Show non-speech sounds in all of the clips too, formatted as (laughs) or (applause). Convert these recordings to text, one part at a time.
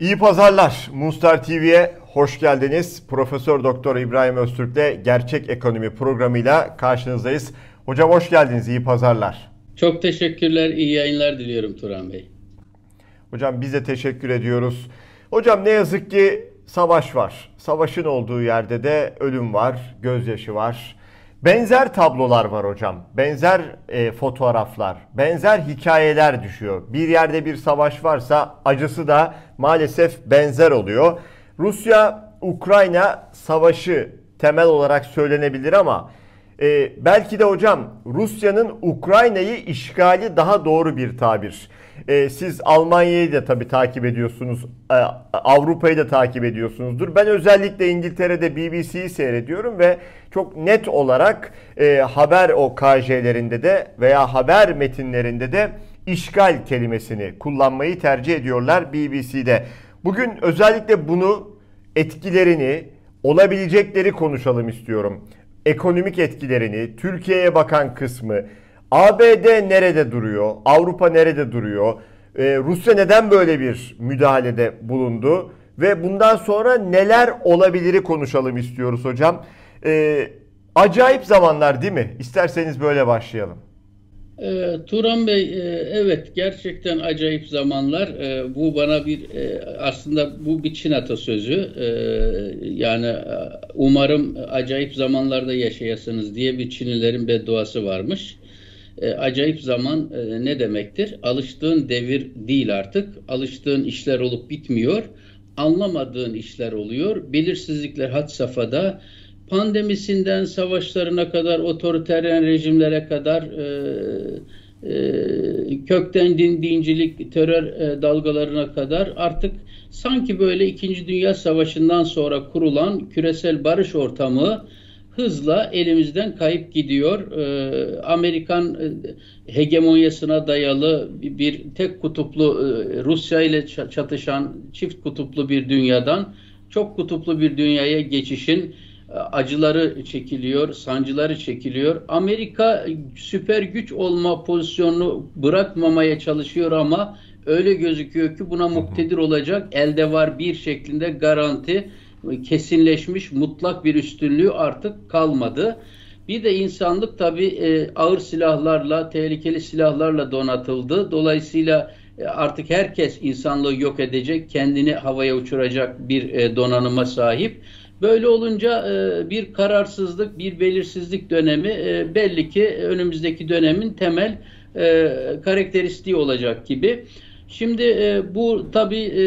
İyi pazarlar. Munstar TV'ye hoş geldiniz. Profesör Doktor İbrahim Öztürk'le Gerçek Ekonomi programıyla karşınızdayız. Hocam hoş geldiniz. İyi pazarlar. Çok teşekkürler. İyi yayınlar diliyorum Turan Bey. Hocam biz de teşekkür ediyoruz. Hocam ne yazık ki savaş var. Savaşın olduğu yerde de ölüm var, gözyaşı var. Benzer tablolar var hocam. Benzer e, fotoğraflar, benzer hikayeler düşüyor. Bir yerde bir savaş varsa acısı da maalesef benzer oluyor. Rusya-Ukrayna savaşı temel olarak söylenebilir ama e, belki de hocam Rusya'nın Ukrayna'yı işgali daha doğru bir tabir. E, siz Almanya'yı da tabii takip ediyorsunuz. E, Avrupa'yı da takip ediyorsunuzdur. Ben özellikle İngiltere'de BBC'yi seyrediyorum ve çok net olarak e, haber o KJ'lerinde de veya haber metinlerinde de işgal kelimesini kullanmayı tercih ediyorlar BBC'de. Bugün özellikle bunu etkilerini, olabilecekleri konuşalım istiyorum. Ekonomik etkilerini, Türkiye'ye bakan kısmı, ABD nerede duruyor? Avrupa nerede duruyor? Ee, Rusya neden böyle bir müdahalede bulundu? Ve bundan sonra neler olabiliri konuşalım istiyoruz hocam. Ee, acayip zamanlar değil mi? İsterseniz böyle başlayalım. E, Turan Bey, e, evet gerçekten acayip zamanlar. E, bu bana bir e, aslında bu bir Çin atasözü. E, yani umarım acayip zamanlarda yaşayasınız diye bir Çinlilerin bedduası varmış. E, acayip zaman e, ne demektir? Alıştığın devir değil artık. Alıştığın işler olup bitmiyor. Anlamadığın işler oluyor. Belirsizlikler had safhada. Pandemisinden savaşlarına kadar, otoriteryen rejimlere kadar e, e, kökten din, dincilik, terör e, dalgalarına kadar artık sanki böyle İkinci Dünya Savaşı'ndan sonra kurulan küresel barış ortamı hızla elimizden kayıp gidiyor. Ee, Amerikan e, hegemonyasına dayalı bir tek kutuplu e, Rusya ile çatışan çift kutuplu bir dünyadan çok kutuplu bir dünyaya geçişin e, acıları çekiliyor, sancıları çekiliyor. Amerika süper güç olma pozisyonunu bırakmamaya çalışıyor ama öyle gözüküyor ki buna muktedir olacak elde var bir şeklinde garanti kesinleşmiş mutlak bir üstünlüğü artık kalmadı. Bir de insanlık tabi e, ağır silahlarla, tehlikeli silahlarla donatıldı. Dolayısıyla e, artık herkes insanlığı yok edecek, kendini havaya uçuracak bir e, donanıma sahip. Böyle olunca e, bir kararsızlık, bir belirsizlik dönemi e, belli ki önümüzdeki dönemin temel e, karakteristiği olacak gibi. Şimdi e, bu tabi e,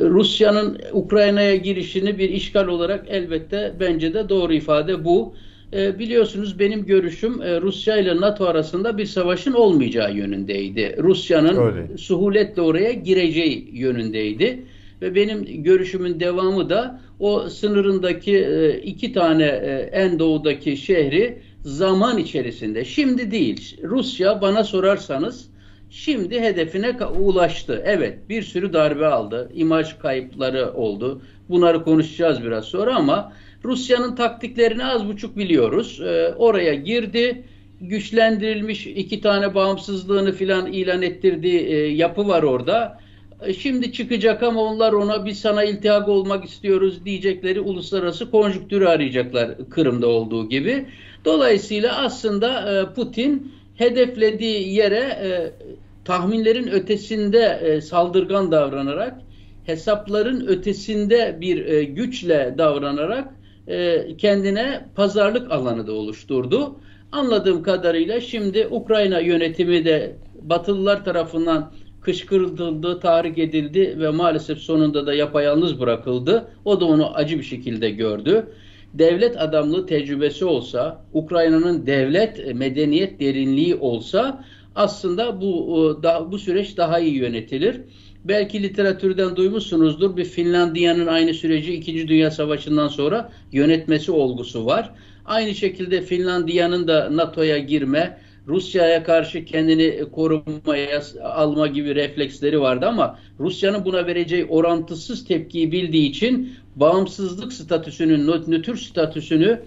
Rusya'nın Ukrayna'ya girişini bir işgal olarak elbette bence de doğru ifade bu. E, biliyorsunuz benim görüşüm e, Rusya ile NATO arasında bir savaşın olmayacağı yönündeydi. Rusya'nın suhuletle oraya gireceği yönündeydi. Ve benim görüşümün devamı da o sınırındaki e, iki tane e, en doğudaki şehri zaman içerisinde, şimdi değil, Rusya bana sorarsanız Şimdi hedefine ulaştı. Evet bir sürü darbe aldı. İmaj kayıpları oldu. Bunları konuşacağız biraz sonra ama Rusya'nın taktiklerini az buçuk biliyoruz. Ee, oraya girdi. Güçlendirilmiş iki tane bağımsızlığını filan ilan ettirdiği e, yapı var orada. E, şimdi çıkacak ama onlar ona bir sana iltihak olmak istiyoruz diyecekleri uluslararası konjüktürü arayacaklar Kırım'da olduğu gibi. Dolayısıyla aslında e, Putin hedeflediği yere e, tahminlerin ötesinde e, saldırgan davranarak, hesapların ötesinde bir e, güçle davranarak e, kendine pazarlık alanı da oluşturdu. Anladığım kadarıyla şimdi Ukrayna yönetimi de Batılılar tarafından kışkırtıldı, tahrik edildi ve maalesef sonunda da yapayalnız bırakıldı. O da onu acı bir şekilde gördü devlet adamlığı tecrübesi olsa, Ukrayna'nın devlet e, medeniyet derinliği olsa aslında bu da, bu süreç daha iyi yönetilir. Belki literatürden duymuşsunuzdur bir Finlandiya'nın aynı süreci 2. Dünya Savaşı'ndan sonra yönetmesi olgusu var. Aynı şekilde Finlandiya'nın da NATO'ya girme, Rusya'ya karşı kendini korumaya alma gibi refleksleri vardı ama Rusya'nın buna vereceği orantısız tepkiyi bildiği için bağımsızlık statüsünün, nötr statüsünü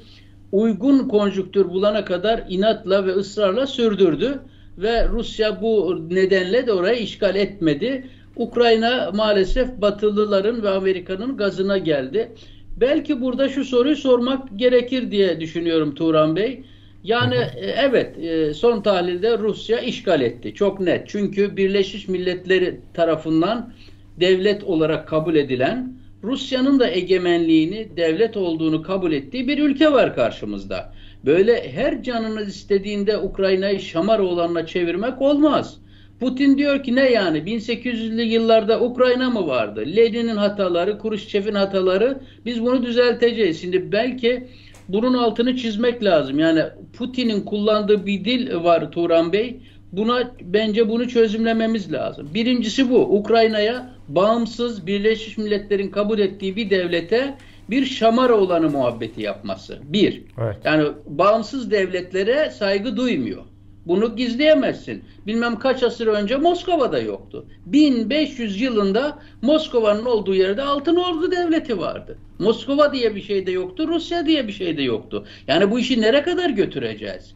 uygun konjüktür bulana kadar inatla ve ısrarla sürdürdü ve Rusya bu nedenle de orayı işgal etmedi. Ukrayna maalesef Batılıların ve Amerika'nın gazına geldi. Belki burada şu soruyu sormak gerekir diye düşünüyorum Turan Bey. Yani e, evet e, son tahlilde Rusya işgal etti. Çok net. Çünkü Birleşmiş Milletleri tarafından devlet olarak kabul edilen Rusya'nın da egemenliğini devlet olduğunu kabul ettiği bir ülke var karşımızda. Böyle her canınız istediğinde Ukrayna'yı şamar olanla çevirmek olmaz. Putin diyor ki ne yani 1800'lü yıllarda Ukrayna mı vardı? Lenin'in hataları, Khrushchev'in hataları biz bunu düzelteceğiz. Şimdi belki bunun altını çizmek lazım. Yani Putin'in kullandığı bir dil var Turan Bey. Buna bence bunu çözümlememiz lazım. Birincisi bu. Ukrayna'ya bağımsız Birleşmiş Milletler'in kabul ettiği bir devlete bir şamara olanı muhabbeti yapması. Bir. Evet. Yani bağımsız devletlere saygı duymuyor. Bunu gizleyemezsin. Bilmem kaç asır önce Moskova'da yoktu. 1500 yılında Moskova'nın olduğu yerde Altın Ordu Devleti vardı. Moskova diye bir şey de yoktu, Rusya diye bir şey de yoktu. Yani bu işi nereye kadar götüreceğiz?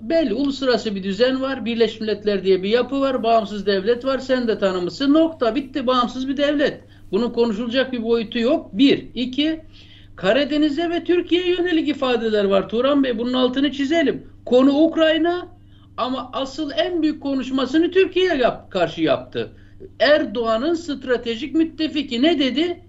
Belli uluslararası bir düzen var. Birleşmiş Milletler diye bir yapı var. Bağımsız devlet var. Sen de tanımışsın. Nokta. Bitti. Bağımsız bir devlet. Bunun konuşulacak bir boyutu yok. Bir. iki Karadeniz'e ve Türkiye'ye yönelik ifadeler var. Turan Bey bunun altını çizelim. Konu Ukrayna ama asıl en büyük konuşmasını Türkiye'ye yap, karşı yaptı. Erdoğan'ın stratejik müttefiki ne dedi?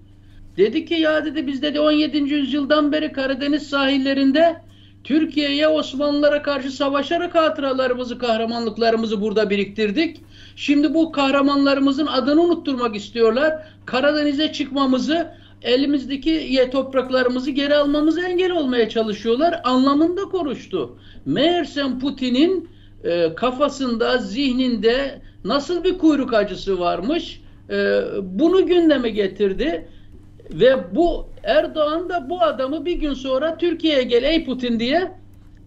Dedi ki ya dedi biz dedi 17. yüzyıldan beri Karadeniz sahillerinde Türkiye'ye Osmanlılara karşı savaşarak hatıralarımızı, kahramanlıklarımızı burada biriktirdik. Şimdi bu kahramanlarımızın adını unutturmak istiyorlar. Karadeniz'e çıkmamızı, elimizdeki topraklarımızı geri almamızı engel olmaya çalışıyorlar. Anlamında konuştu. Meğersem Putin'in e, kafasında, zihninde nasıl bir kuyruk acısı varmış e, bunu gündeme getirdi. Ve bu Erdoğan da bu adamı bir gün sonra Türkiye'ye gel ey Putin diye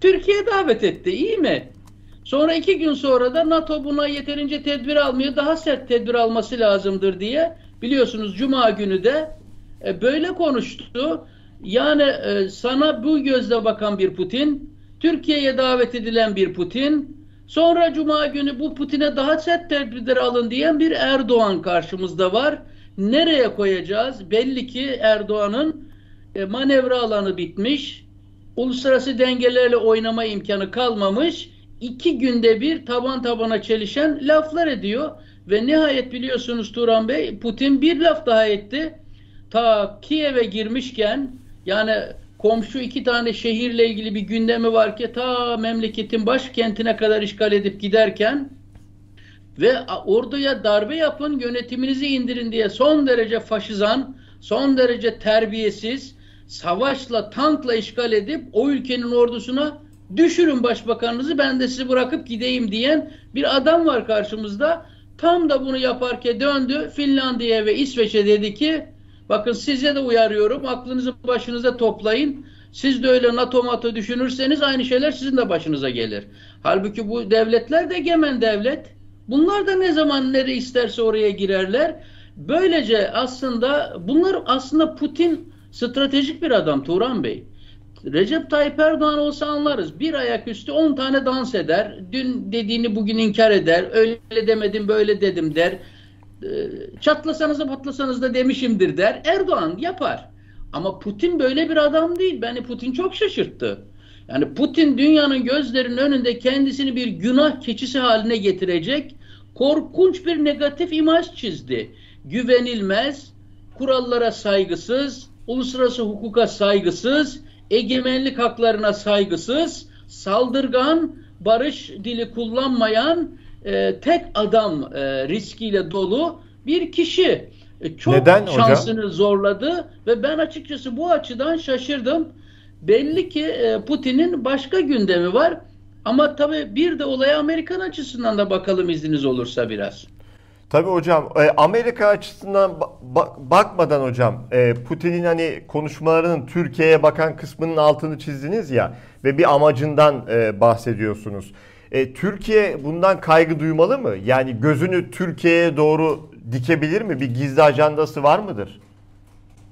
Türkiye davet etti. İyi mi? Sonra iki gün sonra da NATO buna yeterince tedbir almıyor. Daha sert tedbir alması lazımdır diye biliyorsunuz Cuma günü de e, böyle konuştu. Yani e, sana bu gözle bakan bir Putin, Türkiye'ye davet edilen bir Putin, sonra Cuma günü bu Putin'e daha sert tedbirler alın diyen bir Erdoğan karşımızda var. Nereye koyacağız? Belli ki Erdoğan'ın e, manevra alanı bitmiş. Uluslararası dengelerle oynama imkanı kalmamış. İki günde bir taban tabana çelişen laflar ediyor. Ve nihayet biliyorsunuz Turan Bey Putin bir laf daha etti. Ta Kiev'e girmişken yani komşu iki tane şehirle ilgili bir gündemi var ki ta memleketin başkentine kadar işgal edip giderken ve orduya darbe yapın, yönetiminizi indirin diye son derece faşizan, son derece terbiyesiz, savaşla, tankla işgal edip o ülkenin ordusuna düşürün başbakanınızı ben de sizi bırakıp gideyim diyen bir adam var karşımızda. Tam da bunu yaparken döndü Finlandiya ve İsveç'e dedi ki bakın size de uyarıyorum aklınızı başınıza toplayın. Siz de öyle NATO mato düşünürseniz aynı şeyler sizin de başınıza gelir. Halbuki bu devletler de egemen devlet. Bunlar da ne zaman nere isterse oraya girerler. Böylece aslında bunlar aslında Putin stratejik bir adam Turan Bey. Recep Tayyip Erdoğan olsa anlarız. Bir ayaküstü on tane dans eder. Dün dediğini bugün inkar eder. Öyle demedim böyle dedim der. Ee, çatlasanız da patlasanız da demişimdir der. Erdoğan yapar. Ama Putin böyle bir adam değil. Beni Putin çok şaşırttı. Yani Putin dünyanın gözlerinin önünde kendisini bir günah keçisi haline getirecek korkunç bir negatif imaj çizdi. Güvenilmez, kurallara saygısız, uluslararası hukuka saygısız, egemenlik haklarına saygısız, saldırgan, barış dili kullanmayan e, tek adam e, riskiyle dolu bir kişi. E, çok Neden şansını hocam? zorladı ve ben açıkçası bu açıdan şaşırdım. Belli ki e, Putin'in başka gündemi var. Ama tabii bir de olaya Amerikan açısından da bakalım izniniz olursa biraz. Tabii hocam e, Amerika açısından bakmadan hocam e, Putin'in hani konuşmalarının Türkiye'ye bakan kısmının altını çizdiniz ya ve bir amacından bahsediyorsunuz. Türkiye bundan kaygı duymalı mı? Yani gözünü Türkiye'ye doğru dikebilir mi? Bir gizli ajandası var mıdır?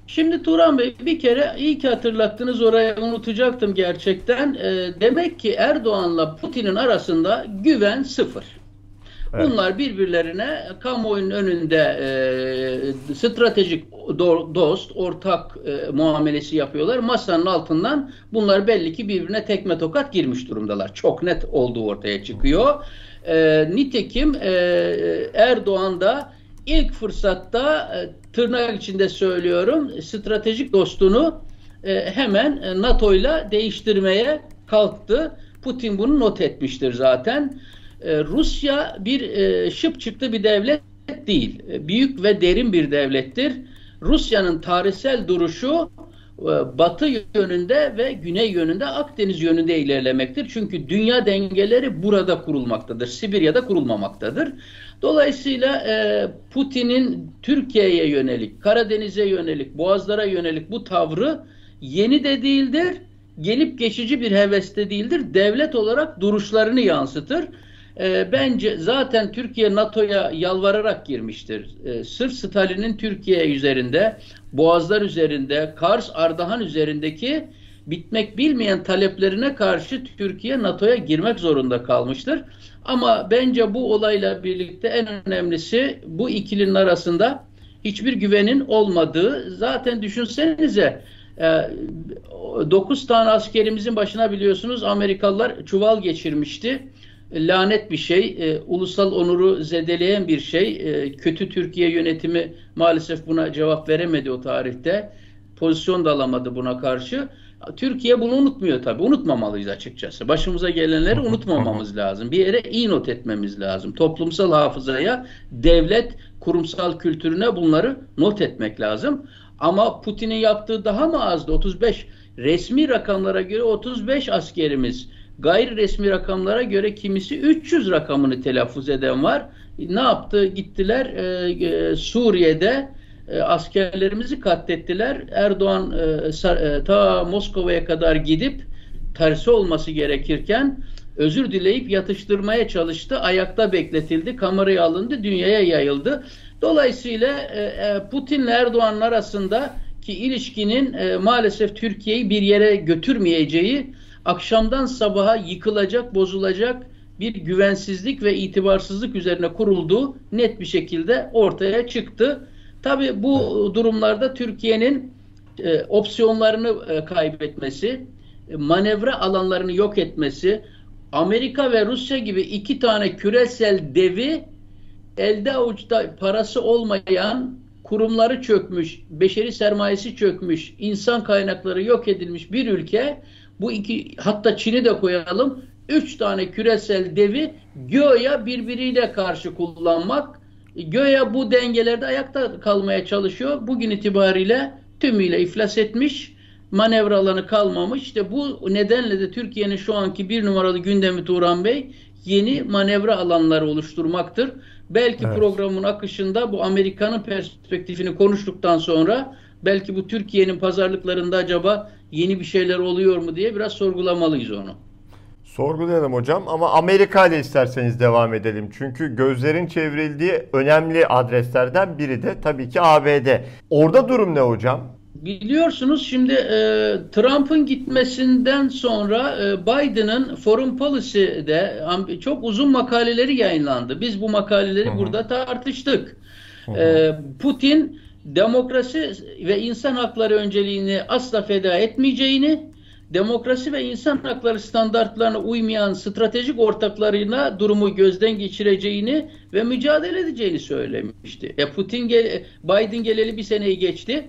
Şimdi Turan Bey bir kere iyi ki hatırlattınız oraya unutacaktım gerçekten. E, demek ki Erdoğan'la Putin'in arasında güven sıfır. Evet. Bunlar birbirlerine kamuoyunun önünde e, stratejik do, dost, ortak e, muamelesi yapıyorlar. Masanın altından bunlar belli ki birbirine tekme tokat girmiş durumdalar. Çok net olduğu ortaya çıkıyor. E, nitekim e, Erdoğan da ilk fırsatta e, tırnak içinde söylüyorum stratejik dostunu e, hemen e, NATO ile değiştirmeye kalktı. Putin bunu not etmiştir zaten. E, Rusya bir e, şıp çıktı bir devlet değil. E, büyük ve derin bir devlettir. Rusya'nın tarihsel duruşu e, batı yönünde ve güney yönünde Akdeniz yönünde ilerlemektir. Çünkü dünya dengeleri burada kurulmaktadır. Sibirya'da kurulmamaktadır. Dolayısıyla e, Putin'in Türkiye'ye yönelik, Karadeniz'e yönelik, Boğazlara yönelik bu tavrı yeni de değildir, gelip geçici bir heveste değildir. Devlet olarak duruşlarını yansıtır. E, bence zaten Türkiye NATO'ya yalvararak girmiştir. E, sırf Stalin'in Türkiye üzerinde, Boğazlar üzerinde, Kars, Ardahan üzerindeki bitmek bilmeyen taleplerine karşı Türkiye NATO'ya girmek zorunda kalmıştır. Ama bence bu olayla birlikte en önemlisi bu ikilinin arasında hiçbir güvenin olmadığı. Zaten düşünsenize 9 e, tane askerimizin başına biliyorsunuz Amerikalılar çuval geçirmişti. Lanet bir şey, e, ulusal onuru zedeleyen bir şey. E, kötü Türkiye yönetimi maalesef buna cevap veremedi o tarihte. Pozisyon da alamadı buna karşı. Türkiye bunu unutmuyor tabii. Unutmamalıyız açıkçası. Başımıza gelenleri unutmamamız lazım. Bir yere iyi not etmemiz lazım. Toplumsal hafızaya, devlet, kurumsal kültürüne bunları not etmek lazım. Ama Putin'in yaptığı daha mı azdı? 35 resmi rakamlara göre 35 askerimiz. Gayri resmi rakamlara göre kimisi 300 rakamını telaffuz eden var. Ne yaptı? Gittiler e, e, Suriye'de e, askerlerimizi katlettiler. Erdoğan e, e, ta Moskova'ya kadar gidip tersi olması gerekirken özür dileyip yatıştırmaya çalıştı. Ayakta bekletildi, kameraya alındı, dünyaya yayıldı. Dolayısıyla e, e Putin ile Erdoğan arasında ki ilişkinin e, maalesef Türkiye'yi bir yere götürmeyeceği, akşamdan sabaha yıkılacak, bozulacak bir güvensizlik ve itibarsızlık üzerine kurulduğu net bir şekilde ortaya çıktı. Tabi bu durumlarda Türkiye'nin e, opsiyonlarını e, kaybetmesi, e, manevra alanlarını yok etmesi, Amerika ve Rusya gibi iki tane küresel devi elde avuçta parası olmayan, kurumları çökmüş, beşeri sermayesi çökmüş, insan kaynakları yok edilmiş bir ülke, bu iki hatta Çin'i de koyalım, üç tane küresel devi göya birbiriyle karşı kullanmak Göya bu dengelerde ayakta kalmaya çalışıyor. Bugün itibariyle tümüyle iflas etmiş. Manevra alanı kalmamış. İşte bu nedenle de Türkiye'nin şu anki bir numaralı gündemi Turan Bey yeni manevra alanları oluşturmaktır. Belki evet. programın akışında bu Amerika'nın perspektifini konuştuktan sonra belki bu Türkiye'nin pazarlıklarında acaba yeni bir şeyler oluyor mu diye biraz sorgulamalıyız onu. Sorgulayalım hocam ama Amerika ile isterseniz devam edelim. Çünkü gözlerin çevrildiği önemli adreslerden biri de tabii ki ABD. Orada durum ne hocam? Biliyorsunuz şimdi e, Trump'ın gitmesinden sonra e, Biden'ın Foreign Policy'de çok uzun makaleleri yayınlandı. Biz bu makaleleri Hı-hı. burada tartıştık. E, Putin demokrasi ve insan hakları önceliğini asla feda etmeyeceğini demokrasi ve insan hakları standartlarına uymayan stratejik ortaklarına durumu gözden geçireceğini ve mücadele edeceğini söylemişti. E Putin gel Biden geleli bir seneyi geçti.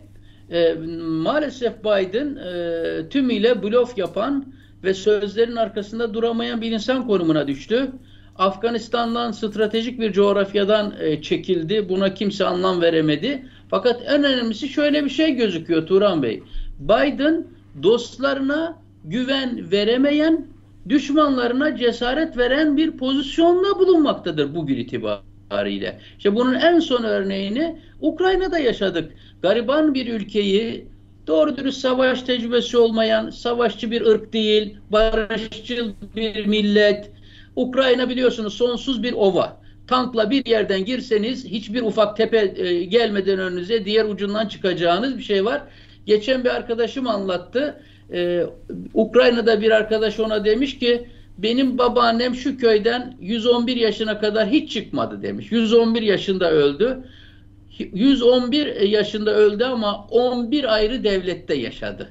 E, maalesef Biden e, tümüyle blöf yapan ve sözlerin arkasında duramayan bir insan konumuna düştü. Afganistan'dan stratejik bir coğrafyadan e, çekildi. Buna kimse anlam veremedi. Fakat en önemlisi şöyle bir şey gözüküyor Turan Bey. Biden dostlarına güven veremeyen, düşmanlarına cesaret veren bir pozisyonda bulunmaktadır bugün itibariyle. İşte bunun en son örneğini Ukrayna'da yaşadık. Gariban bir ülkeyi doğru dürüst savaş tecrübesi olmayan, savaşçı bir ırk değil, barışçıl bir millet. Ukrayna biliyorsunuz sonsuz bir ova. Tankla bir yerden girseniz hiçbir ufak tepe e, gelmeden önünüze diğer ucundan çıkacağınız bir şey var. Geçen bir arkadaşım anlattı. Ee, Ukrayna'da bir arkadaş ona demiş ki benim babaannem şu köyden 111 yaşına kadar hiç çıkmadı demiş. 111 yaşında öldü. 111 yaşında öldü ama 11 ayrı devlette yaşadı.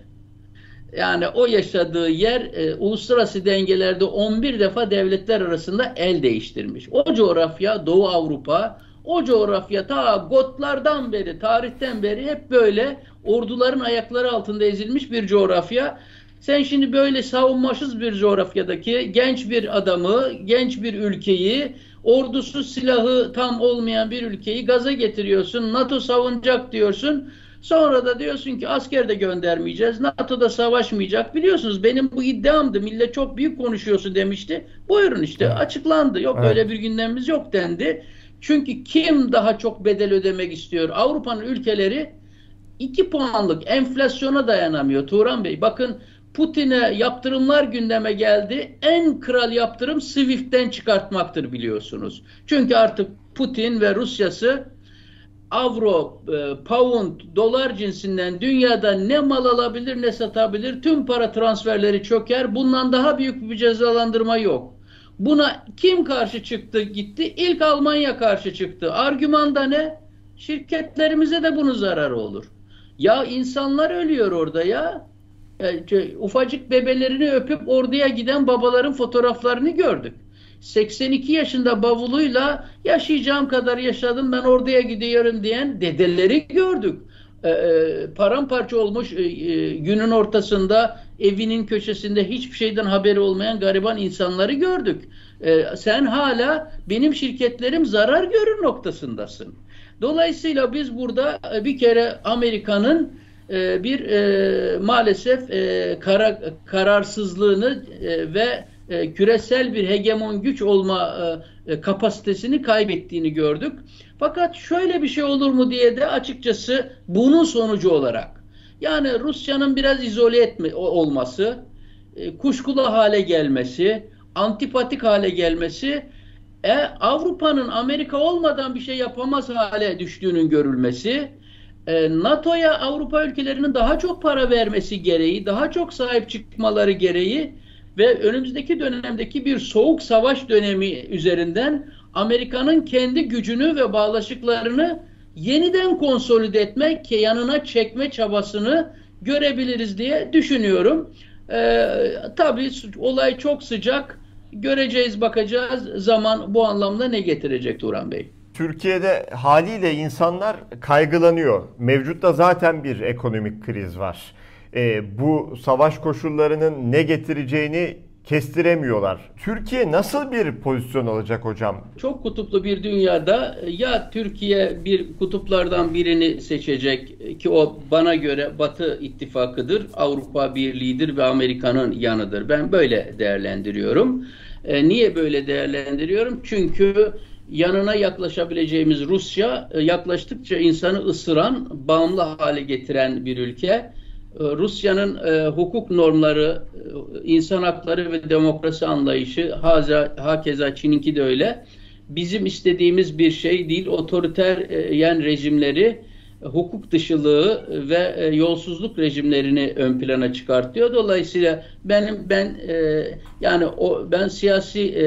Yani o yaşadığı yer e, uluslararası dengelerde 11 defa devletler arasında el değiştirmiş. O coğrafya Doğu Avrupa, o coğrafya ta Gotlardan beri, tarihten beri hep böyle orduların ayakları altında ezilmiş bir coğrafya. Sen şimdi böyle savunmasız bir coğrafyadaki genç bir adamı, genç bir ülkeyi, ordusu silahı tam olmayan bir ülkeyi gaza getiriyorsun. NATO savunacak diyorsun. Sonra da diyorsun ki asker de göndermeyeceğiz. NATO'da savaşmayacak. Biliyorsunuz benim bu iddiamdı. Millet çok büyük konuşuyorsun demişti. Buyurun işte açıklandı. Yok evet. öyle bir gündemimiz yok dendi. Çünkü kim daha çok bedel ödemek istiyor? Avrupa'nın ülkeleri 2 puanlık enflasyona dayanamıyor Turan Bey. Bakın Putin'e yaptırımlar gündeme geldi. En kral yaptırım Swift'ten çıkartmaktır biliyorsunuz. Çünkü artık Putin ve Rusya'sı avro, e, pound, dolar cinsinden dünyada ne mal alabilir ne satabilir. Tüm para transferleri çöker. Bundan daha büyük bir cezalandırma yok. Buna kim karşı çıktı gitti? İlk Almanya karşı çıktı. Argüman da ne? Şirketlerimize de bunun zararı olur. Ya insanlar ölüyor orada ya. Yani, ufacık bebelerini öpüp orduya giden babaların fotoğraflarını gördük. 82 yaşında bavuluyla yaşayacağım kadar yaşadım ben orduya gidiyorum diyen dedeleri gördük. E, e, paramparça olmuş e, günün ortasında evinin köşesinde hiçbir şeyden haberi olmayan gariban insanları gördük. Sen hala benim şirketlerim zarar görür noktasındasın. Dolayısıyla biz burada bir kere Amerika'nın bir maalesef kara, kararsızlığını ve e, küresel bir hegemon güç olma e, e, kapasitesini kaybettiğini gördük. Fakat şöyle bir şey olur mu diye de açıkçası bunun sonucu olarak yani Rusya'nın biraz izole etme olması, e, kuşkulu hale gelmesi, antipatik hale gelmesi e, Avrupa'nın Amerika olmadan bir şey yapamaz hale düştüğünün görülmesi, e, NATO'ya Avrupa ülkelerinin daha çok para vermesi gereği, daha çok sahip çıkmaları gereği ve önümüzdeki dönemdeki bir soğuk savaş dönemi üzerinden Amerika'nın kendi gücünü ve bağlaşıklarını yeniden konsolide etmek, yanına çekme çabasını görebiliriz diye düşünüyorum. Ee, tabii olay çok sıcak. Göreceğiz, bakacağız. Zaman bu anlamda ne getirecek Turan Bey? Türkiye'de haliyle insanlar kaygılanıyor. Mevcutta zaten bir ekonomik kriz var e, bu savaş koşullarının ne getireceğini kestiremiyorlar. Türkiye nasıl bir pozisyon alacak hocam? Çok kutuplu bir dünyada ya Türkiye bir kutuplardan birini seçecek ki o bana göre Batı ittifakıdır, Avrupa Birliği'dir ve Amerika'nın yanıdır. Ben böyle değerlendiriyorum. E, niye böyle değerlendiriyorum? Çünkü yanına yaklaşabileceğimiz Rusya e, yaklaştıkça insanı ısıran, bağımlı hale getiren bir ülke Rusya'nın e, hukuk normları, e, insan hakları ve demokrasi anlayışı, haza, hakeza Çin'inki de öyle. Bizim istediğimiz bir şey değil. Otoriter e, yen rejimleri, e, hukuk dışılığı ve e, yolsuzluk rejimlerini ön plana çıkartıyor. Dolayısıyla benim ben e, yani o ben siyasi e,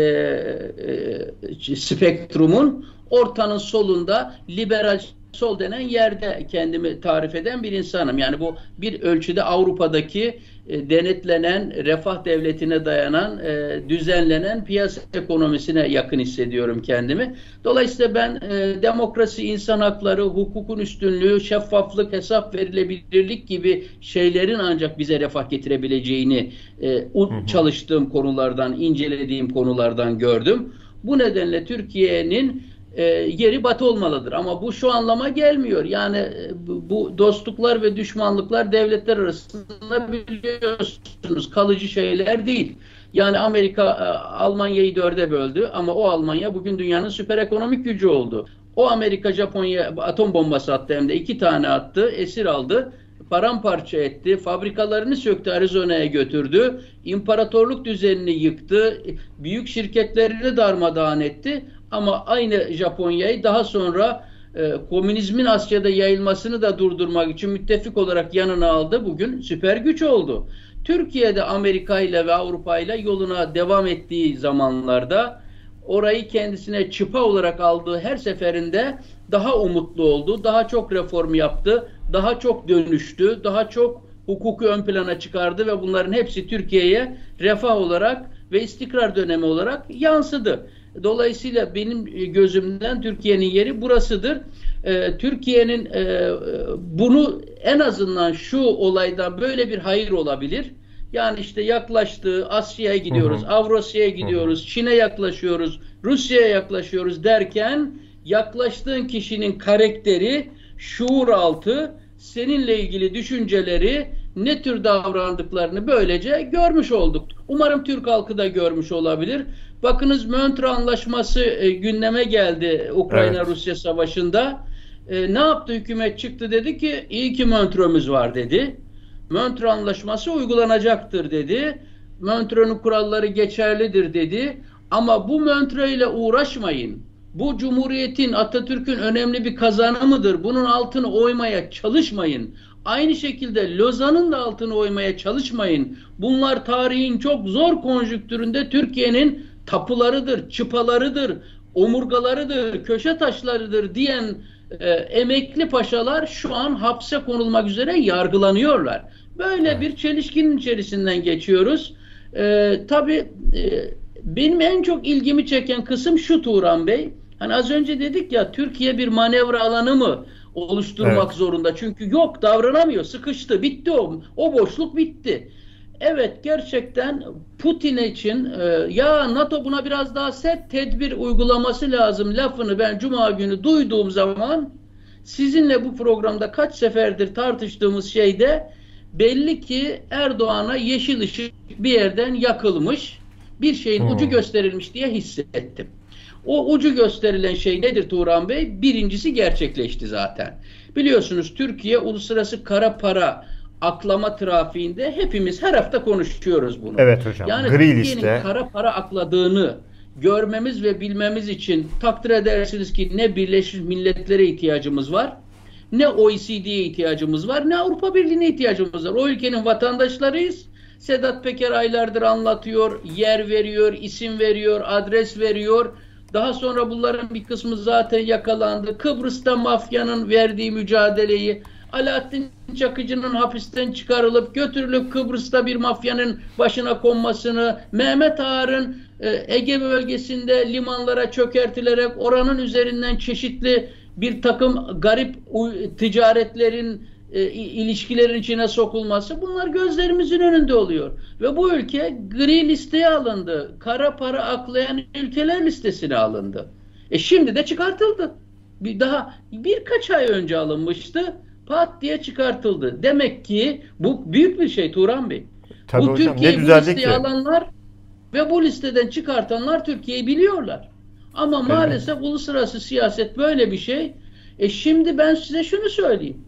e, spektrumun ortanın solunda liberal sol denen yerde kendimi tarif eden bir insanım. Yani bu bir ölçüde Avrupa'daki e, denetlenen, refah devletine dayanan, e, düzenlenen piyasa ekonomisine yakın hissediyorum kendimi. Dolayısıyla ben e, demokrasi, insan hakları, hukukun üstünlüğü, şeffaflık, hesap verilebilirlik gibi şeylerin ancak bize refah getirebileceğini e, çalıştığım konulardan, incelediğim konulardan gördüm. Bu nedenle Türkiye'nin e, yeri batı olmalıdır. Ama bu şu anlama gelmiyor. Yani e, bu dostluklar ve düşmanlıklar devletler arasında biliyorsunuz kalıcı şeyler değil. Yani Amerika e, Almanya'yı dörde böldü ama o Almanya bugün dünyanın süper ekonomik gücü oldu. O Amerika Japonya atom bombası attı hem de iki tane attı, esir aldı, paramparça etti, fabrikalarını söktü, Arizona'ya götürdü, imparatorluk düzenini yıktı, büyük şirketlerini darmadağın etti. Ama aynı Japonya'yı daha sonra e, komünizmin Asya'da yayılmasını da durdurmak için müttefik olarak yanına aldı. Bugün süper güç oldu. Türkiye'de Amerika ile ve Avrupa ile yoluna devam ettiği zamanlarda orayı kendisine çıpa olarak aldığı her seferinde daha umutlu oldu, daha çok reform yaptı, daha çok dönüştü, daha çok hukuku ön plana çıkardı ve bunların hepsi Türkiye'ye refah olarak ve istikrar dönemi olarak yansıdı. Dolayısıyla benim gözümden Türkiye'nin yeri burasıdır. Ee, Türkiye'nin e, bunu en azından şu olaydan böyle bir hayır olabilir. Yani işte yaklaştığı Asya'ya gidiyoruz, Avrasya'ya gidiyoruz, Çin'e yaklaşıyoruz, Rusya'ya yaklaşıyoruz derken yaklaştığın kişinin karakteri, şuur altı, seninle ilgili düşünceleri, ne tür davrandıklarını böylece görmüş olduk. Umarım Türk halkı da görmüş olabilir. Bakınız Montreux Anlaşması e, gündeme geldi Ukrayna-Rusya evet. savaşında. E, ne yaptı hükümet çıktı dedi ki iyi ki Montreux'umuz var dedi. Montreux Anlaşması uygulanacaktır dedi. Montreux'un kuralları geçerlidir dedi. Ama bu Montreux ile uğraşmayın. Bu Cumhuriyet'in, Atatürk'ün önemli bir kazanımıdır. Bunun altını oymaya çalışmayın. Aynı şekilde Lozan'ın da altını oymaya çalışmayın. Bunlar tarihin çok zor konjüktüründe Türkiye'nin tapularıdır, çıpalarıdır, omurgalarıdır, köşe taşlarıdır diyen e, emekli paşalar şu an hapse konulmak üzere yargılanıyorlar. Böyle bir çelişkinin içerisinden geçiyoruz. E, tabii e, benim en çok ilgimi çeken kısım şu Turan Bey. Hani az önce dedik ya Türkiye bir manevra alanı mı oluşturmak evet. zorunda? Çünkü yok davranamıyor. Sıkıştı. Bitti o. O boşluk bitti. Evet gerçekten Putin için e, ya NATO buna biraz daha sert tedbir uygulaması lazım lafını ben cuma günü duyduğum zaman sizinle bu programda kaç seferdir tartıştığımız şeyde belli ki Erdoğan'a yeşil ışık bir yerden yakılmış bir şeyin hmm. ucu gösterilmiş diye hissettim. O ucu gösterilen şey nedir Turan Bey? Birincisi gerçekleşti zaten. Biliyorsunuz Türkiye uluslararası kara para aklama trafiğinde hepimiz her hafta konuşuyoruz bunu. Evet hocam. Yani Gri Türkiye'nin kara para akladığını görmemiz ve bilmemiz için takdir edersiniz ki ne Birleşmiş Milletler'e ihtiyacımız var, ne OECD'ye ihtiyacımız var, ne Avrupa Birliği'ne ihtiyacımız var. O ülkenin vatandaşlarıyız. Sedat Peker aylardır anlatıyor, yer veriyor, isim veriyor, adres veriyor. Daha sonra bunların bir kısmı zaten yakalandı. Kıbrıs'ta mafyanın verdiği mücadeleyi Alaaddin Çakıcı'nın hapisten çıkarılıp götürülüp Kıbrıs'ta bir mafyanın başına konmasını, Mehmet Ağar'ın e, Ege bölgesinde limanlara çökertilerek oranın üzerinden çeşitli bir takım garip ticaretlerin e, ilişkilerin içine sokulması bunlar gözlerimizin önünde oluyor. Ve bu ülke gri listeye alındı. Kara para aklayan ülkeler listesine alındı. E şimdi de çıkartıldı. Bir daha birkaç ay önce alınmıştı pat diye çıkartıldı. Demek ki bu büyük bir şey Turan Bey. Tabii bu hocam, Türkiye'yi bu listeye ki? alanlar ve bu listeden çıkartanlar Türkiye'yi biliyorlar. Ama evet. maalesef uluslararası siyaset böyle bir şey. E şimdi ben size şunu söyleyeyim.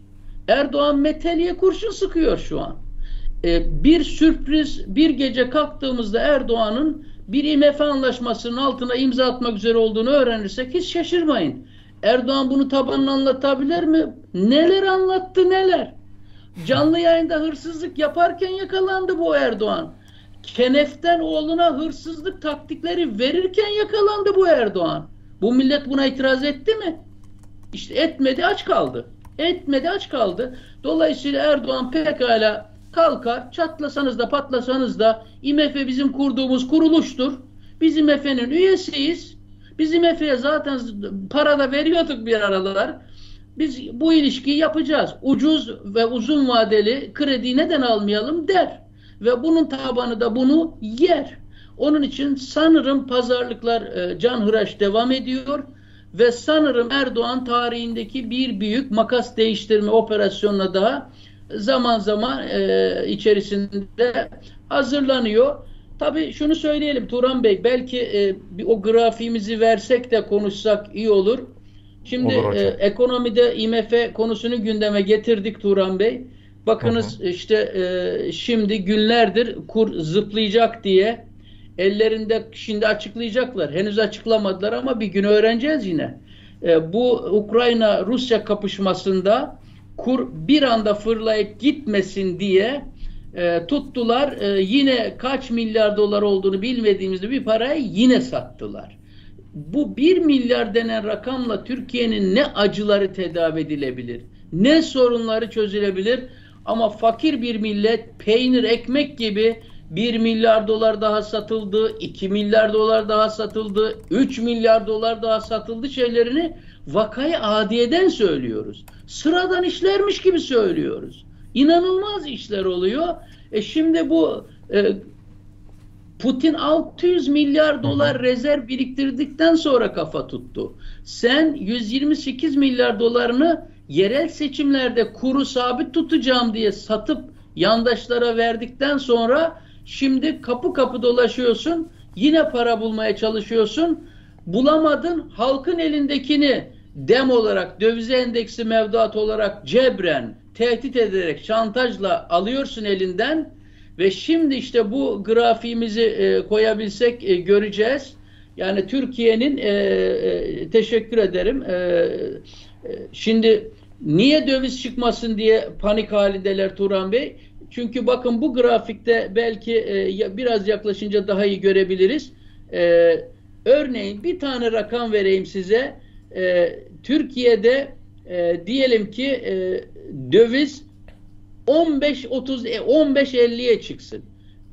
Erdoğan meteliye kurşun sıkıyor şu an. E, bir sürpriz bir gece kalktığımızda Erdoğan'ın bir IMF anlaşmasının altına imza atmak üzere olduğunu öğrenirsek hiç şaşırmayın. Erdoğan bunu tabanına anlatabilir mi? Neler anlattı neler? Canlı yayında hırsızlık yaparken yakalandı bu Erdoğan. Kenef'ten oğluna hırsızlık taktikleri verirken yakalandı bu Erdoğan. Bu millet buna itiraz etti mi? İşte etmedi aç kaldı. Etmedi aç kaldı. Dolayısıyla Erdoğan pekala kalkar çatlasanız da patlasanız da IMF bizim kurduğumuz kuruluştur. Biz IMF'nin üyesiyiz. Bizim Efe'ye zaten para da veriyorduk bir aralar. Biz bu ilişkiyi yapacağız. Ucuz ve uzun vadeli kredi neden almayalım der. Ve bunun tabanı da bunu yer. Onun için sanırım pazarlıklar e, canhıraş devam ediyor ve sanırım Erdoğan tarihindeki bir büyük makas değiştirme operasyonuna daha zaman zaman e, içerisinde hazırlanıyor. Tabii şunu söyleyelim Turan Bey belki e, bir o grafiğimizi versek de konuşsak iyi olur. Şimdi olur e, ekonomide IMF konusunu gündeme getirdik Turan Bey. Bakınız hı hı. işte e, şimdi günlerdir kur zıplayacak diye ellerinde şimdi açıklayacaklar. Henüz açıklamadılar ama bir gün öğreneceğiz yine. E, bu Ukrayna-Rusya kapışmasında kur bir anda fırlayıp gitmesin diye e, tuttular e, yine kaç milyar dolar olduğunu bilmediğimizde bir parayı yine sattılar. Bu 1 milyar denen rakamla Türkiye'nin ne acıları tedavi edilebilir, ne sorunları çözülebilir ama fakir bir millet peynir ekmek gibi 1 milyar dolar daha satıldı, 2 milyar dolar daha satıldı, 3 milyar dolar daha satıldı şeylerini vakayı adiyeden söylüyoruz. Sıradan işlermiş gibi söylüyoruz. İnanılmaz işler oluyor. E şimdi bu e, Putin 600 milyar dolar rezerv biriktirdikten sonra kafa tuttu. Sen 128 milyar dolarını yerel seçimlerde kuru sabit tutacağım diye satıp yandaşlara verdikten sonra şimdi kapı kapı dolaşıyorsun. Yine para bulmaya çalışıyorsun. Bulamadın. Halkın elindekini dem olarak, döviz endeksi mevduat olarak cebren, tehdit ederek, şantajla alıyorsun elinden ve şimdi işte bu grafiğimizi e, koyabilsek e, göreceğiz. Yani Türkiye'nin e, e, teşekkür ederim. E, e, şimdi niye döviz çıkmasın diye panik halindeler Turan Bey? Çünkü bakın bu grafikte belki e, biraz yaklaşınca daha iyi görebiliriz. E, örneğin bir tane rakam vereyim size. E, Türkiye'de e, diyelim ki e, döviz 15 30 15 50'ye çıksın.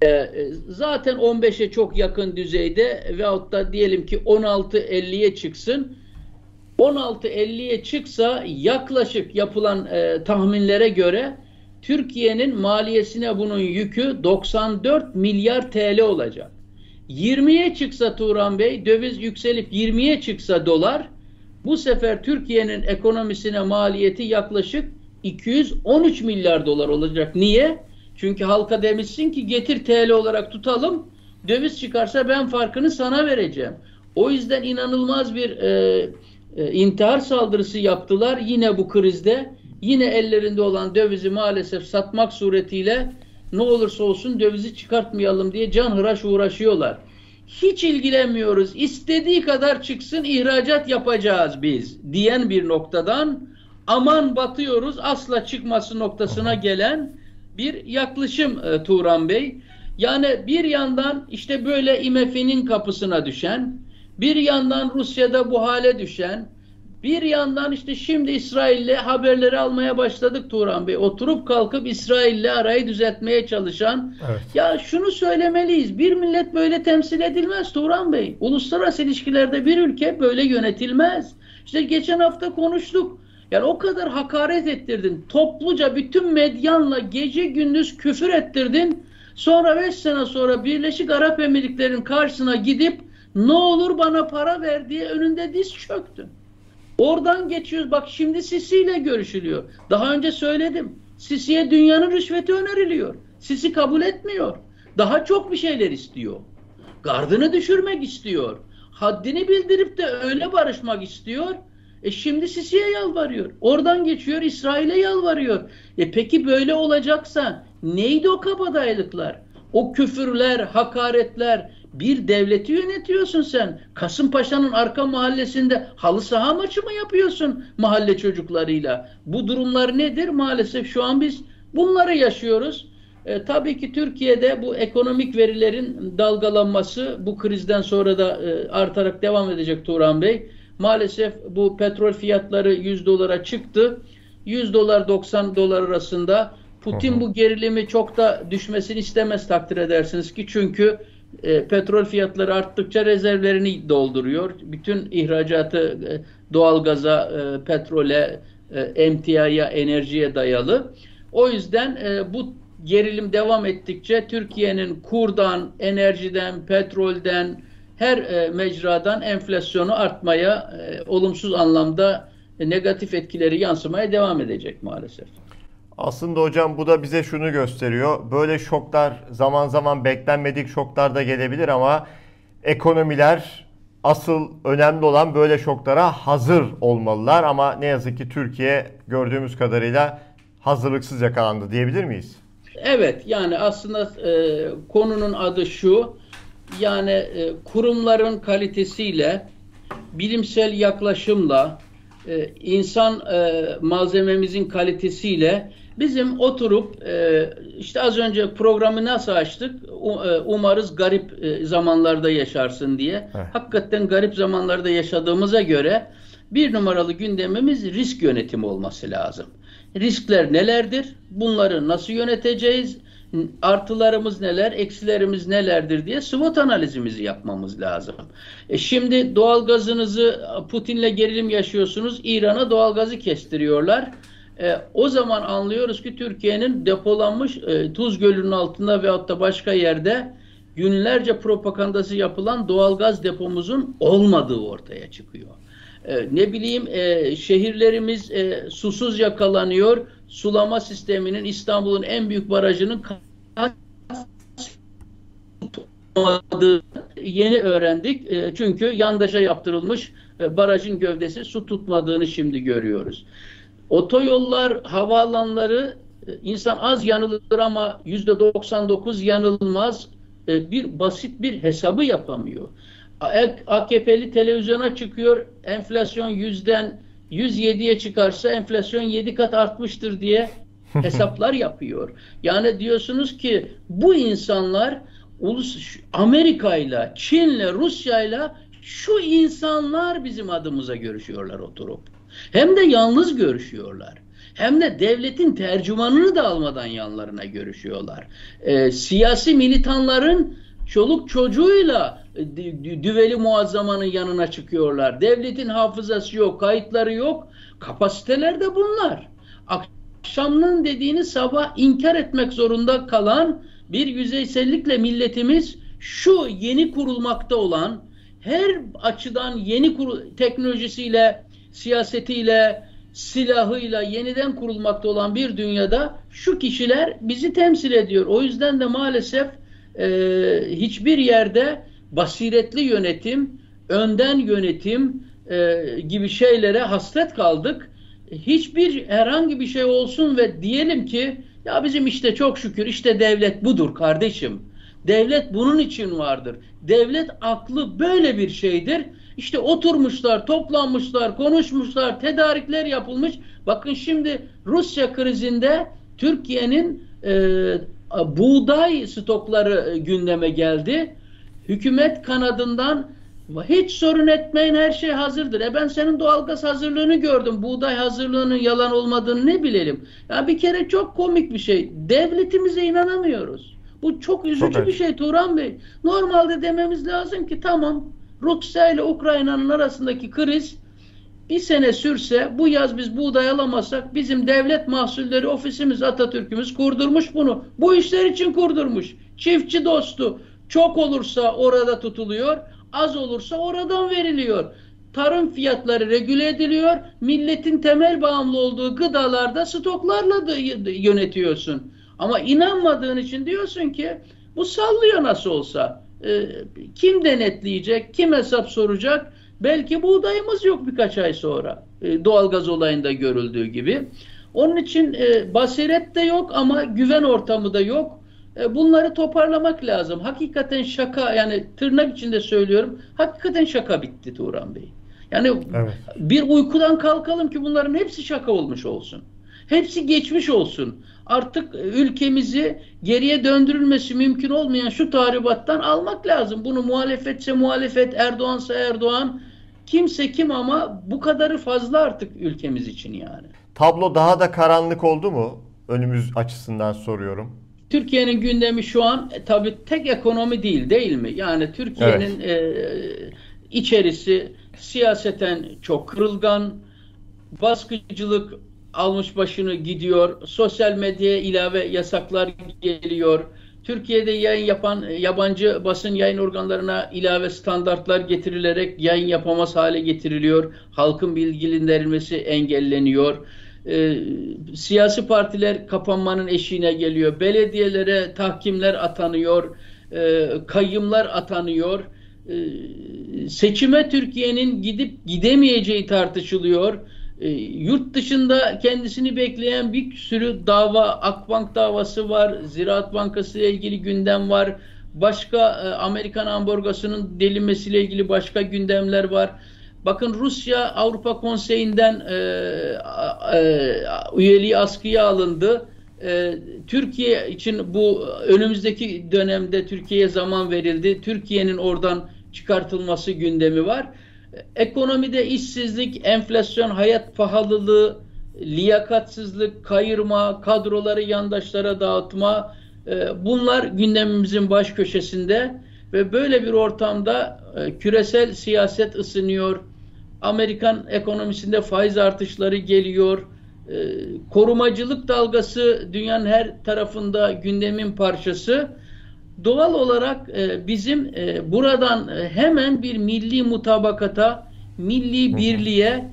E, e zaten 15'e çok yakın düzeyde veyahut da diyelim ki 16 50'ye çıksın. 16 50'ye çıksa yaklaşık yapılan e, tahminlere göre Türkiye'nin maliyesine bunun yükü 94 milyar TL olacak. 20'ye çıksa Turan Bey döviz yükselip 20'ye çıksa dolar bu sefer Türkiye'nin ekonomisine maliyeti yaklaşık 213 milyar dolar olacak. Niye? Çünkü halka demişsin ki getir TL olarak tutalım. Döviz çıkarsa ben farkını sana vereceğim. O yüzden inanılmaz bir e, e, intihar saldırısı yaptılar yine bu krizde. Yine ellerinde olan dövizi maalesef satmak suretiyle ne olursa olsun dövizi çıkartmayalım diye can hıraş uğraşıyorlar. Hiç ilgilenmiyoruz. İstediği kadar çıksın ihracat yapacağız biz diyen bir noktadan aman batıyoruz asla çıkması noktasına gelen bir yaklaşım e, Turan Bey. Yani bir yandan işte böyle IMF'nin kapısına düşen, bir yandan Rusya'da bu hale düşen, bir yandan işte şimdi İsrail'le haberleri almaya başladık Turan Bey. Oturup kalkıp İsrail'le arayı düzeltmeye çalışan. Evet. Ya şunu söylemeliyiz. Bir millet böyle temsil edilmez Turan Bey. Uluslararası ilişkilerde bir ülke böyle yönetilmez. İşte geçen hafta konuştuk. Yani o kadar hakaret ettirdin. Topluca bütün medyanla gece gündüz küfür ettirdin. Sonra 5 sene sonra Birleşik Arap Emirlikleri'nin karşısına gidip ne olur bana para ver diye önünde diz çöktün. Oradan geçiyoruz. Bak şimdi Sisi ile görüşülüyor. Daha önce söyledim. Sisi'ye dünyanın rüşveti öneriliyor. Sisi kabul etmiyor. Daha çok bir şeyler istiyor. Gardını düşürmek istiyor. Haddini bildirip de öyle barışmak istiyor. E şimdi Sisi'ye yalvarıyor. Oradan geçiyor İsrail'e yalvarıyor. E peki böyle olacaksa neydi o kabadayılıklar? O küfürler, hakaretler, bir devleti yönetiyorsun sen. Kasımpaşa'nın arka mahallesinde halı saha maçı mı yapıyorsun mahalle çocuklarıyla? Bu durumlar nedir? Maalesef şu an biz bunları yaşıyoruz. E, tabii ki Türkiye'de bu ekonomik verilerin dalgalanması bu krizden sonra da e, artarak devam edecek Turan Bey. Maalesef bu petrol fiyatları 100 dolara çıktı. 100 dolar 90 dolar arasında Putin bu gerilimi çok da düşmesini istemez takdir edersiniz ki çünkü e, petrol fiyatları arttıkça rezervlerini dolduruyor. Bütün ihracatı e, doğalgaza, e, petrole, e, emtiaya, enerjiye dayalı. O yüzden e, bu gerilim devam ettikçe Türkiye'nin kurdan, enerjiden, petrolden, her e, mecradan enflasyonu artmaya, e, olumsuz anlamda e, negatif etkileri yansımaya devam edecek maalesef. Aslında hocam bu da bize şunu gösteriyor. Böyle şoklar zaman zaman beklenmedik şoklar da gelebilir ama ekonomiler asıl önemli olan böyle şoklara hazır olmalılar ama ne yazık ki Türkiye gördüğümüz kadarıyla hazırlıksız yakalandı diyebilir miyiz? Evet yani aslında e, konunun adı şu yani e, kurumların kalitesiyle bilimsel yaklaşımla e, insan e, malzememizin kalitesiyle Bizim oturup e, işte az önce programı nasıl açtık? E, umarız garip e, zamanlarda yaşarsın diye. Evet. Hakikaten garip zamanlarda yaşadığımıza göre bir numaralı gündemimiz risk yönetimi olması lazım. Riskler nelerdir? Bunları nasıl yöneteceğiz? Artılarımız neler, eksilerimiz nelerdir diye SWOT analizimizi yapmamız lazım. E şimdi doğalgazınızı Putin'le gerilim yaşıyorsunuz. İran'a doğalgazı kestiriyorlar. E, o zaman anlıyoruz ki Türkiye'nin depolanmış e, Tuz Gölü'nün altında veyahut da başka yerde günlerce propagandası yapılan doğalgaz depomuzun olmadığı ortaya çıkıyor. E, ne bileyim e, şehirlerimiz e, susuz yakalanıyor. Sulama sisteminin İstanbul'un en büyük barajının yeni öğrendik. E, çünkü yandaşa yaptırılmış e, barajın gövdesi su tutmadığını şimdi görüyoruz. Otoyollar, havaalanları e, insan az yanılır ama yüzde 99 yanılmaz. E, bir basit bir hesabı yapamıyor. AKP'li televizyona çıkıyor. Enflasyon yüzden 107'ye çıkarsa enflasyon 7 kat artmıştır diye (laughs) hesaplar yapıyor. Yani diyorsunuz ki bu insanlar Amerika ile, Çin ile, Rusya ile şu insanlar bizim adımıza görüşüyorlar oturup. Hem de yalnız görüşüyorlar. Hem de devletin tercümanını da almadan yanlarına görüşüyorlar. E, siyasi militanların çoluk çocuğuyla e, düveli muazzamanın yanına çıkıyorlar. Devletin hafızası yok, kayıtları yok. Kapasiteler de bunlar. Akşamın dediğini sabah inkar etmek zorunda kalan bir yüzeysellikle milletimiz şu yeni kurulmakta olan her açıdan yeni teknolojisiyle, siyasetiyle, silahıyla yeniden kurulmakta olan bir dünyada şu kişiler bizi temsil ediyor. O yüzden de maalesef e, hiçbir yerde basiretli yönetim, önden yönetim e, gibi şeylere hasret kaldık. Hiçbir herhangi bir şey olsun ve diyelim ki ya bizim işte çok şükür işte devlet budur kardeşim. Devlet bunun için vardır. Devlet aklı böyle bir şeydir. İşte oturmuşlar, toplanmışlar, konuşmuşlar, tedarikler yapılmış. Bakın şimdi Rusya krizinde Türkiye'nin e, buğday stokları e, gündeme geldi. Hükümet kanadından hiç sorun etmeyin her şey hazırdır. E ben senin doğalgaz hazırlığını gördüm. Buğday hazırlığının yalan olmadığını ne bilelim. Ya bir kere çok komik bir şey. Devletimize inanamıyoruz. Bu çok üzücü çok bir şey Turan Bey. Normalde dememiz lazım ki tamam Rusya ile Ukrayna'nın arasındaki kriz bir sene sürse bu yaz biz buğday alamazsak bizim devlet mahsulleri ofisimiz Atatürk'ümüz kurdurmuş bunu. Bu işler için kurdurmuş. Çiftçi dostu. Çok olursa orada tutuluyor, az olursa oradan veriliyor. Tarım fiyatları regüle ediliyor. Milletin temel bağımlı olduğu gıdalarda stoklarla da yönetiyorsun. Ama inanmadığın için diyorsun ki bu sallıyor nasıl olsa. Ee, kim denetleyecek, kim hesap soracak? Belki buğdayımız yok birkaç ay sonra. E, doğalgaz olayında görüldüğü gibi. Onun için e, basiret de yok ama güven ortamı da yok. E, bunları toparlamak lazım. Hakikaten şaka yani tırnak içinde söylüyorum. Hakikaten şaka bitti Turan Bey. Yani evet. bir uykudan kalkalım ki bunların hepsi şaka olmuş olsun. Hepsi geçmiş olsun. Artık ülkemizi geriye döndürülmesi mümkün olmayan şu tahribattan almak lazım. Bunu muhalefetse muhalefet, Erdoğansa Erdoğan, kimse kim ama bu kadarı fazla artık ülkemiz için yani. Tablo daha da karanlık oldu mu? Önümüz açısından soruyorum. Türkiye'nin gündemi şu an e, tabii tek ekonomi değil değil mi? Yani Türkiye'nin evet. e, içerisi siyaseten çok kırılgan, baskıcılık almış başını gidiyor, sosyal medyaya ilave yasaklar geliyor, Türkiye'de yayın yapan e, yabancı basın yayın organlarına ilave standartlar getirilerek yayın yapamaz hale getiriliyor. Halkın bilgilendirilmesi engelleniyor. E, siyasi partiler kapanmanın eşiğine geliyor. Belediyelere tahkimler atanıyor. E, kayyımlar atanıyor. E, seçime Türkiye'nin gidip gidemeyeceği tartışılıyor e, yurt dışında kendisini bekleyen bir sürü dava, Akbank davası var, Ziraat Bankası ile ilgili gündem var, başka e, Amerikan ambargosunun delinmesiyle ilgili başka gündemler var. Bakın Rusya Avrupa Konseyi'nden e, e, üyeliği askıya alındı. E, Türkiye için bu önümüzdeki dönemde Türkiye'ye zaman verildi. Türkiye'nin oradan çıkartılması gündemi var. Ekonomide işsizlik, enflasyon, hayat pahalılığı, liyakatsızlık, kayırma, kadroları yandaşlara dağıtma e, bunlar gündemimizin baş köşesinde ve böyle bir ortamda e, küresel siyaset ısınıyor. Amerikan ekonomisinde faiz artışları geliyor. E, korumacılık dalgası dünyanın her tarafında gündemin parçası. Doğal olarak bizim buradan hemen bir milli mutabakata, milli birliğe,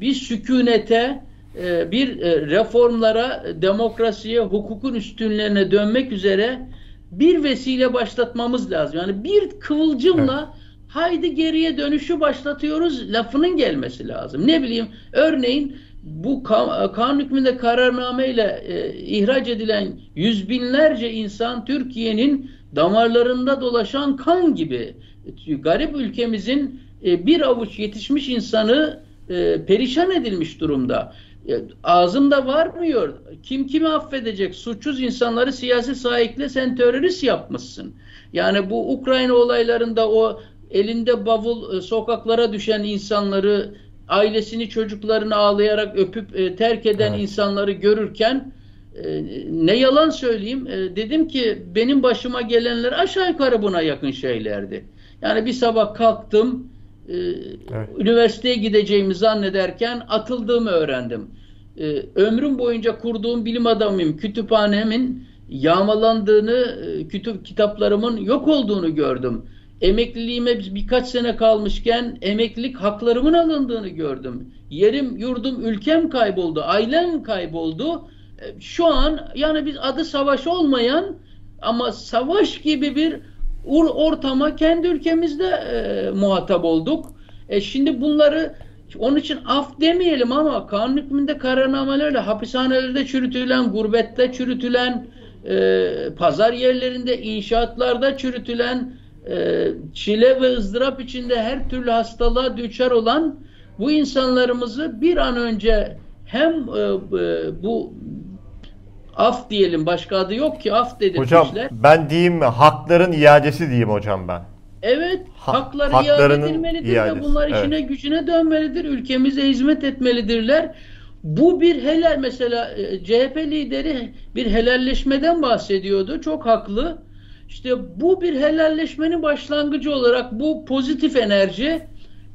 bir sükunete, e, bir e, reformlara, demokrasiye, hukukun üstünlerine dönmek üzere bir vesile başlatmamız lazım. Yani bir kıvılcımla evet. haydi geriye dönüşü başlatıyoruz lafının gelmesi lazım. Ne bileyim örneğin bu kanun hükmünde kararnameyle e, ihraç edilen yüz binlerce insan Türkiye'nin damarlarında dolaşan kan gibi garip ülkemizin e, bir avuç yetişmiş insanı e, perişan edilmiş durumda. Ağzımda varmıyor. Kim kimi affedecek? Suçsuz insanları siyasi sahikle sen terörist yapmışsın. Yani bu Ukrayna olaylarında o elinde bavul e, sokaklara düşen insanları ailesini çocuklarını ağlayarak öpüp e, terk eden evet. insanları görürken e, ne yalan söyleyeyim e, dedim ki benim başıma gelenler aşağı yukarı buna yakın şeylerdi. Yani bir sabah kalktım e, evet. üniversiteye gideceğimi zannederken atıldığımı öğrendim. E, ömrüm boyunca kurduğum bilim adamıyım. Kütüphanemin yağmalandığını, e, kütüp kitaplarımın yok olduğunu gördüm. Emekliliğime birkaç sene kalmışken emeklilik haklarımın alındığını gördüm. Yerim, yurdum, ülkem kayboldu, ailem kayboldu. E, şu an yani biz adı savaş olmayan ama savaş gibi bir ortama kendi ülkemizde e, muhatap olduk. E şimdi bunları onun için af demeyelim ama kanun hükmünde kararnamelerle hapishanelerde çürütülen, gurbette çürütülen, e, pazar yerlerinde, inşaatlarda çürütülen, çile ve ızdırap içinde her türlü hastalığa düçar olan bu insanlarımızı bir an önce hem e, e, bu af diyelim başka adı yok ki af dedirtmişler. Hocam ben diyeyim mi hakların iadesi diyeyim hocam ben. Evet ha, hakları iade edilmelidir iadesi, ve bunlar evet. işine gücüne dönmelidir. Ülkemize hizmet etmelidirler. Bu bir helal mesela e, CHP lideri bir helalleşmeden bahsediyordu. Çok haklı. İşte bu bir helalleşmenin başlangıcı olarak bu pozitif enerji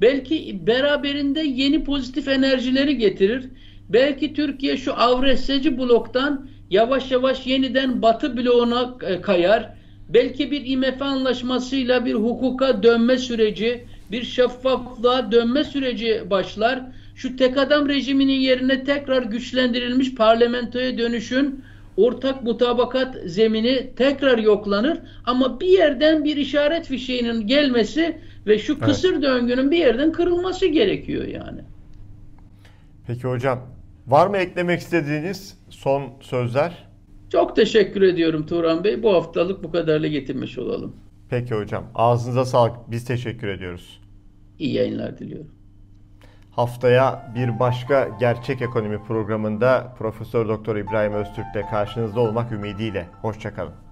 belki beraberinde yeni pozitif enerjileri getirir. Belki Türkiye şu avreseci bloktan yavaş yavaş yeniden batı bloğuna e, kayar. Belki bir IMF anlaşmasıyla bir hukuka dönme süreci, bir şeffaflığa dönme süreci başlar. Şu tek adam rejiminin yerine tekrar güçlendirilmiş parlamentoya dönüşün ortak mutabakat zemini tekrar yoklanır ama bir yerden bir işaret fişeğinin gelmesi ve şu kısır evet. döngünün bir yerden kırılması gerekiyor yani. Peki hocam var mı eklemek istediğiniz son sözler? Çok teşekkür ediyorum Turan Bey. Bu haftalık bu kadarla getirmiş olalım. Peki hocam. Ağzınıza sağlık. Biz teşekkür ediyoruz. İyi yayınlar diliyorum. Haftaya bir başka gerçek ekonomi programında Profesör Doktor İbrahim Öztürk'te karşınızda olmak ümidiyle. Hoşçakalın.